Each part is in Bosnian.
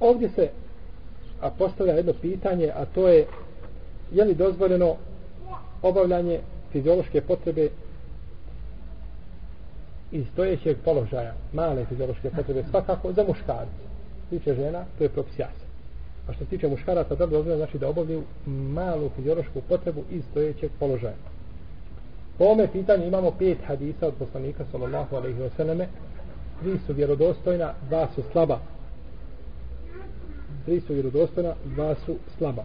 Ovdje se a postavlja jedno pitanje, a to je je li dozvoljeno obavljanje fiziološke potrebe iz stojećeg položaja, male fiziološke potrebe, svakako za muškarce. Tiče žena, to je propis jasan. A što se tiče muškaraca, da dozvoljeno znači da obavljaju malu fiziološku potrebu iz stojećeg položaja. Po ome pitanju imamo pet hadisa od poslanika sallallahu alaihi wa sallame. Tri su vjerodostojna, dva su slaba. Tri su vjerodostojna, dva su slaba.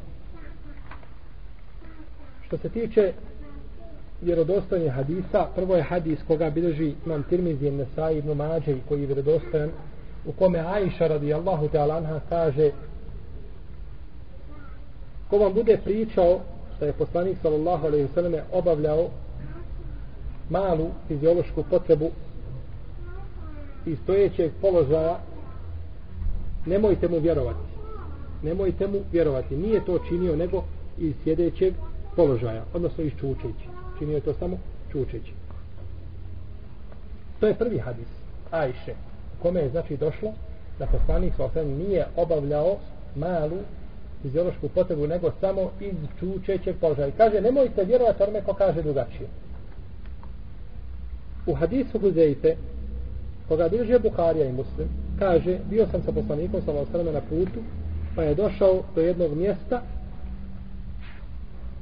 Što se tiče vjerodostojnih hadisa, prvo je hadis koga bilježi imam Tirmizi Nesai ibn Mađe koji je vjerodostojan u kome Aisha radijallahu ta'ala anha kaže ko vam bude pričao da je poslanik sallallahu alaihi sallam obavljao malu fiziološku potrebu iz stojećeg položaja nemojte mu vjerovati nemojte mu vjerovati. Nije to činio nego iz sjedećeg položaja odnosno iz čučeći. Činio je to samo čučeći. To je prvi hadis Ajše kome je znači došlo da poslanik sallallahu nije obavljao malu fiziološku potrebu nego samo iz čučećeg položaja. I kaže nemojte vjerovati onome ko kaže drugačije. U hadisu Huzeyfe koga bilježe Buharija i Muslim kaže bio sam sa poslanikom sa na putu pa je došao do jednog mjesta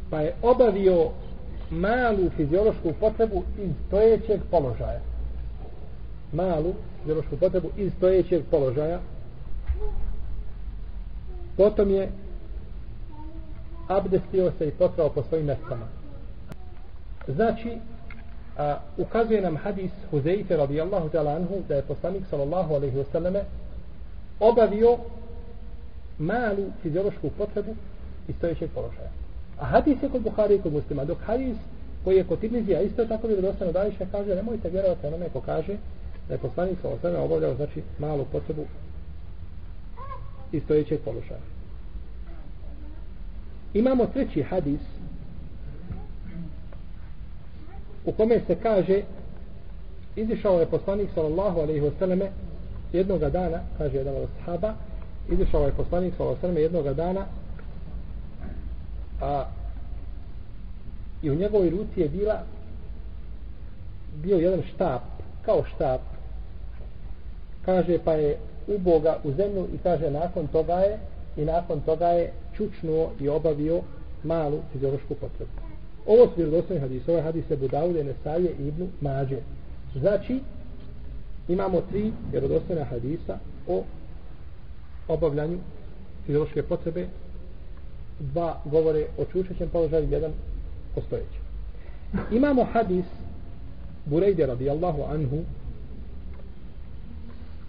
pa je obavio malu fiziološku potrebu iz stojećeg položaja. Malu fiziološku potrebu iz stojećeg položaja. Potom je abdestio se i potrao po svojim mestama. Znači a, ukazuje nam hadis Huzeyfe radijallahu ta'ala anhu da je poslanik sallallahu alaihi wasallame obavio malu fiziološku potrebu iz stojećeg položaja. A hadis je kod Buhari i kod muslima, dok hadis koji je kod Tirmizija isto tako bi dostano dališe kaže nemojte vjerovati onome ko kaže da je poslanik sa obavljao znači malu potrebu iz stojećeg položaja. Imamo treći hadis u kome se kaže izišao je poslanik sallallahu alejhi ve selleme jednog dana kaže jedan od sahaba izišao je poslanik sallallahu alejhi jednog dana a i u njegovoj ruci je bila bio jedan štap kao štap kaže pa je uboga u zemlju i kaže nakon toga je i nakon toga je čučnuo i obavio malu fiziološku potrebu Ovo su vjerodostojni hadis. Ovaj hadis je Budaude, Nesavije i Ibnu Mađe. Znači, imamo tri vjerodostojna hadisa o obavljanju fiziološke potrebe. Dva govore o čučećem položaju, jedan o stojećem. Imamo hadis Burejde radijallahu anhu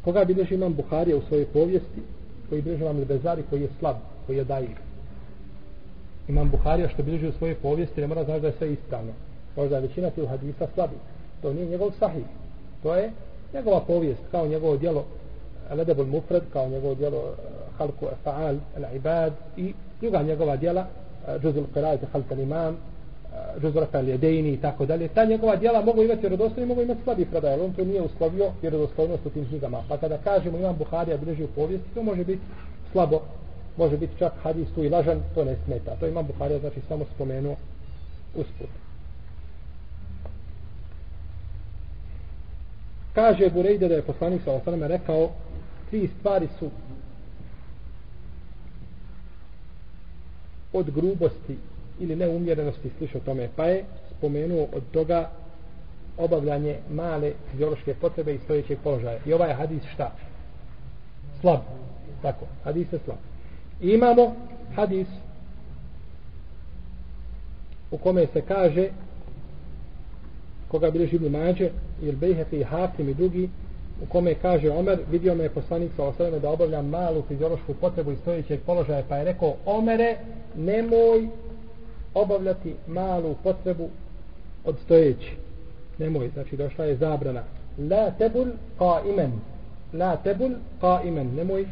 koga bilježi imam Buharija u svojoj povijesti koji bilježi imam Lebezari koji je slab, koji je dajiv imam Buharija što bilježi u svojoj povijesti ne mora znači da je sve ispravno možda je većina tih hadisa slabi to nije njegov sahih to je njegova povijest kao njegovo djelo Ledebul Mufred kao njegovo djelo eh, Halku Fa'al Al-Ibad i druga njegova djela Džuzul eh, Qirajte Imam eh, Džuzul Rafa Jedejni i tako dalje ta njegova djela mogu imati vjerodostojno i mogu imati slabi predaj on to nije uslovio vjerodostojnost u tim knjigama pa kada kažemo imam Buharija bilježi u povijesti to može biti slabo može biti čak hadis tu i lažan, to ne smeta. To Imam Buharija, znači samo spomenuo usput. Kaže Burejde da je poslanik sa osaname rekao tri stvari su od grubosti ili neumjerenosti slišao tome. Pa je spomenuo od toga obavljanje male fiziološke potrebe i stojećeg položaja. I ovaj hadis šta? slab. Tako, hadis je slab. Imamo hadis u kome se kaže koga bilježi Ibn Mađe ili Bejhefi i Hakim i drugi u kome kaže Omer vidio me je poslanik sa osvrame da obavljam malu fiziološku potrebu iz stojećeg položaja pa je rekao Omere nemoj obavljati malu potrebu od stojeći nemoj, znači došla je zabrana. La tebul ka imen la tebul ka imen nemoj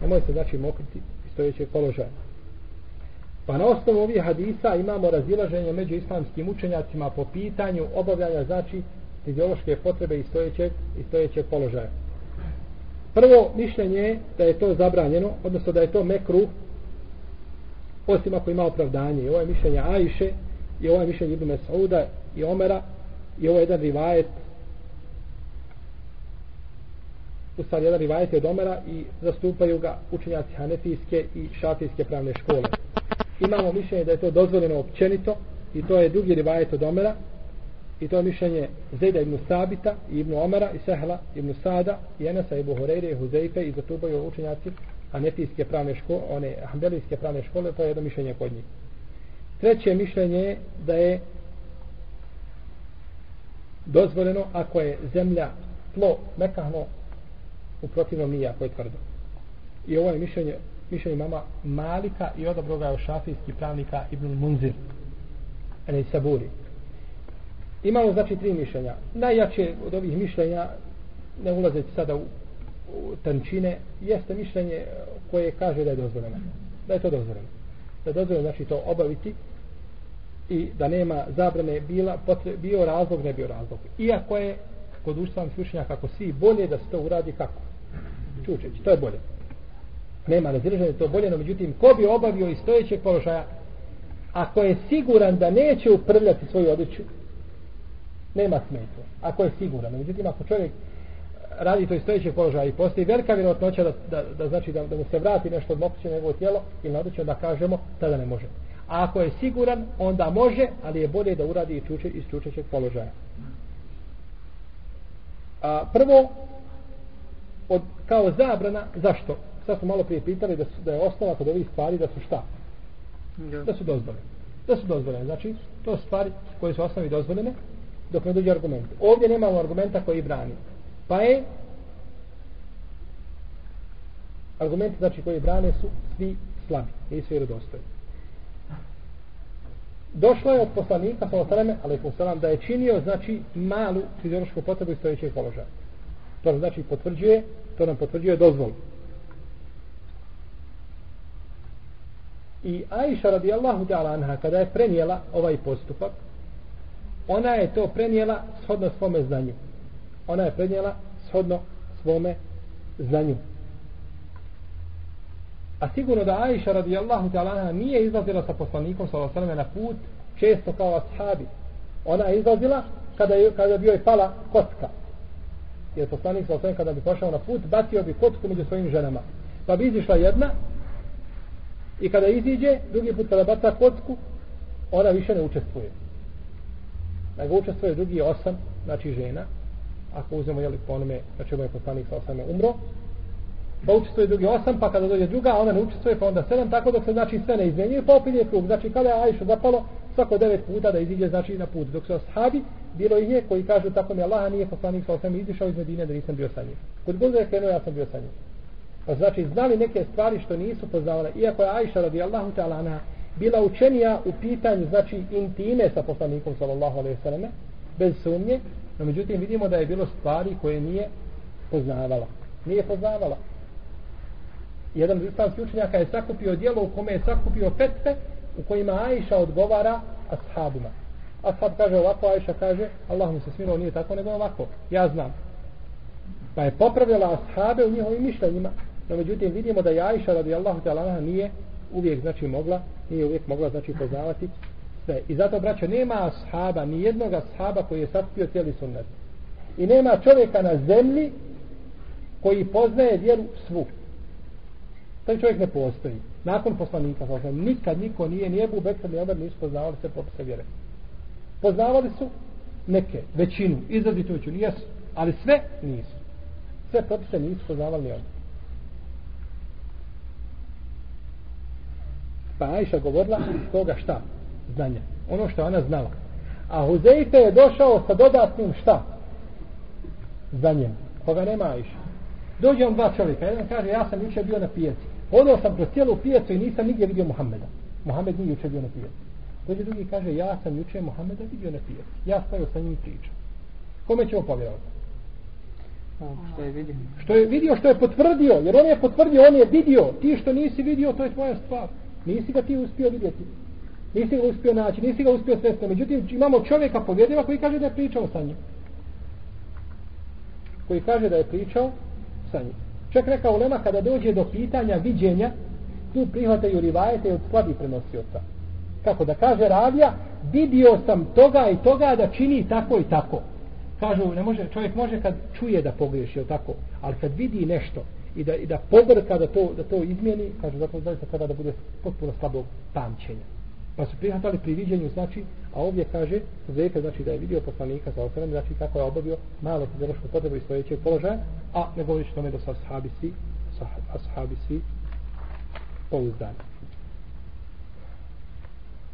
nemoj se znači mokriti iz stojećeg položaja. Pa na osnovu ovih hadisa imamo razilaženje među islamskim učenjacima po pitanju obavljanja znači fiziološke potrebe i stojećeg, i stojećeg položaja. Prvo mišljenje je da je to zabranjeno, odnosno da je to mekruh, osim ako ima opravdanje. I ovo je mišljenje Ajše, i ovo je mišljenje Ibn Mesauda i Omera, i ovo je jedan rivajet, u stvari jedan rivajet je od Omera i zastupaju ga učenjaci Hanefijske i Šafijske pravne škole. Imamo mišljenje da je to dozvoljeno općenito i to je drugi rivajet od Omera, I to je mišljenje Zejda ibn Sabita, ibn Omara i Sehla ibn Sada i Enesa i Horeire i Huzeife i zatubaju učenjaci anetijske pravne škole, one ambelijske pravne škole, to je jedno mišljenje kod njih. Treće mišljenje je da je dozvoljeno ako je zemlja tlo mekahno u protivnom nije ako je tvrdo. I ovo je mišljenje, mišljenje mama Malika i odobro ga je šafijski pravnika Ibn Munzir. Ali Saburi. Imamo znači tri mišljenja. Najjače od ovih mišljenja, ne ulazeći sada u, u tančine, jeste mišljenje koje kaže da je dozvoljeno. Da je to dozvoljeno. Da je dozvoljeno znači to obaviti i da nema zabrane bila, potre, bio razlog, ne bio razlog. Iako je kod ustavnih mišljenja kako svi bolje da se to uradi kako? Čučeći, to je bolje. Nema razilaženja, to je bolje, no međutim, ko bi obavio iz stojećeg položaja, ako je siguran da neće uprljati svoju odjeću, nema smetnje. Ako je siguran. Međutim, ako čovjek radi to iz stojećeg položaja i postoji velika vjerojatnoća da, da, da, znači da, da mu se vrati nešto od mokuće njegovo tijelo ili na da kažemo, tada ne može. A ako je siguran, onda može, ali je bolje da uradi i čuče iz čučećeg položaja. A, prvo, od, kao zabrana, zašto? Sad smo malo prije pitali da, su, da je osnova kod ovih stvari da su šta? Da su dozvoljene. Da su dozvoljene. Znači, to stvari koje su osnovi dozvoljene, dok ne dođe argument. Ovdje nemamo argumenta koji brani. Pa je argumenti znači koji brane su svi slabi, nisu vjerodostojni. Došlo je od poslanika sa osaleme, ali je da je činio znači malu fiziološku potrebu iz stojećeg položaja. To znači potvrđuje, to nam potvrđuje dozvolu. I Aisha radijallahu ta'ala anha kada je prenijela ovaj postupak, ona je to prenijela shodno svome znanju. Ona je prenijela shodno svome znanju. A sigurno da Aisha radijallahu ta'ala nije izlazila sa poslanikom sallallahu na put često kao ashabi. Ona je izlazila kada je, kada bio je pala kocka. Jer poslanik sallallahu kada bi pošao na put bacio bi kocku među svojim ženama. Pa bi izišla jedna i kada iziđe, drugi put kada baca kocku, ona više ne učestvuje nego učestvuje drugi osam, znači žena, ako uzmemo jeli po onome, znači je poslanik sa osam umro, pa učestvuje drugi osam, pa kada dođe druga, ona ne učestvuje, pa onda sedam, tako dok se znači sve ne izmenjuje, pa opet je krug. Znači kada je Ajša zapalo, svako devet puta da iziđe znači na put. Dok se ashabi, bilo ih je koji kažu tako mi Allaha nije poslanik sa osam izišao iz Medine da nisam bio sa njim. Kod god je krenuo, ja sam bio sa njim. Pa znači znali neke stvari što nisu poznavale, iako je Ajša radi Allahu ta'ala bila učenija u pitanju znači intime sa poslanikom sallallahu alejhi ve selleme bez sumnje no međutim vidimo da je bilo stvari koje nije poznavala. Nije poznavala. Jedan od islamskih učenjaka je sakupio dijelo u kome je sakupio petve u kojima Ajša odgovara ashabima. Ashab kaže ovako Ajša kaže Allah mi se smirao nije tako nego ovako. Ja znam. Pa je popravila ashabe u njihovim mišljenjima. No međutim vidimo da je Ajša radijallahu ta'ala nije uvijek znači mogla nije uvijek mogla znači poznavati sve. I zato braćo nema ashaba, ni jednog ashaba koji je sakupio cijeli sunnet. I nema čovjeka na zemlji koji poznaje vjeru svu. Taj čovjek ne postoji. Nakon poslanika, znači, nikad niko nije, ni Ebu Bekr, ni Omer nisu poznavali sve popise vjere. Poznavali su neke, većinu, izrazitu većinu, jesu, ali sve nisu. Sve propise nisu poznavali ni oni. Pa Ajša govorila iz toga šta? Znanja. Ono što ona znala. A Huzeife je došao sa dodatnim šta? Znanjem. Koga nema Ajša. Dođe on dva čovjeka. Jedan kaže, ja sam juče bio na pijaci. Hodao sam kroz cijelu pijacu i nisam nigdje vidio Muhammeda. Muhammed nije juče bio na pijaci. Dođe drugi kaže, ja sam juče Muhammeda vidio na pijaci. Ja stojao sa njim pričam. Kome ćemo povjerovati? što je vidio. Što je vidio, što je potvrdio. Jer on je potvrdio, on je vidio. Ti što nisi vidio, to je tvoja stvar. Nisi ga ti uspio vidjeti. Nisi ga uspio naći, nisi ga uspio sresti. Međutim, imamo čovjeka povjedeva koji kaže da je pričao sa njim. Koji kaže da je pričao sa njim. Čak rekao Lema kada dođe do pitanja viđenja, tu prihvataju rivajete od slabih prenosioca. Kako da kaže ravija, vidio sam toga i toga da čini tako i tako. Kažu, ne može, čovjek može kad čuje da pogriješi, je tako? Ali kad vidi nešto i da, i da pobrka da to, da to izmijeni, kaže, zato zaista treba da bude potpuno slabog pamćenja. Pa su prihvatali pri viđenju, znači, a ovdje kaže, Zeka, znači da je vidio poslanika za osanem, znači kako je obavio malo fiziološko potrebu i stojećeg položaja, a ne govoriš tome da su ashabi svi, ashabi svi pouzdani.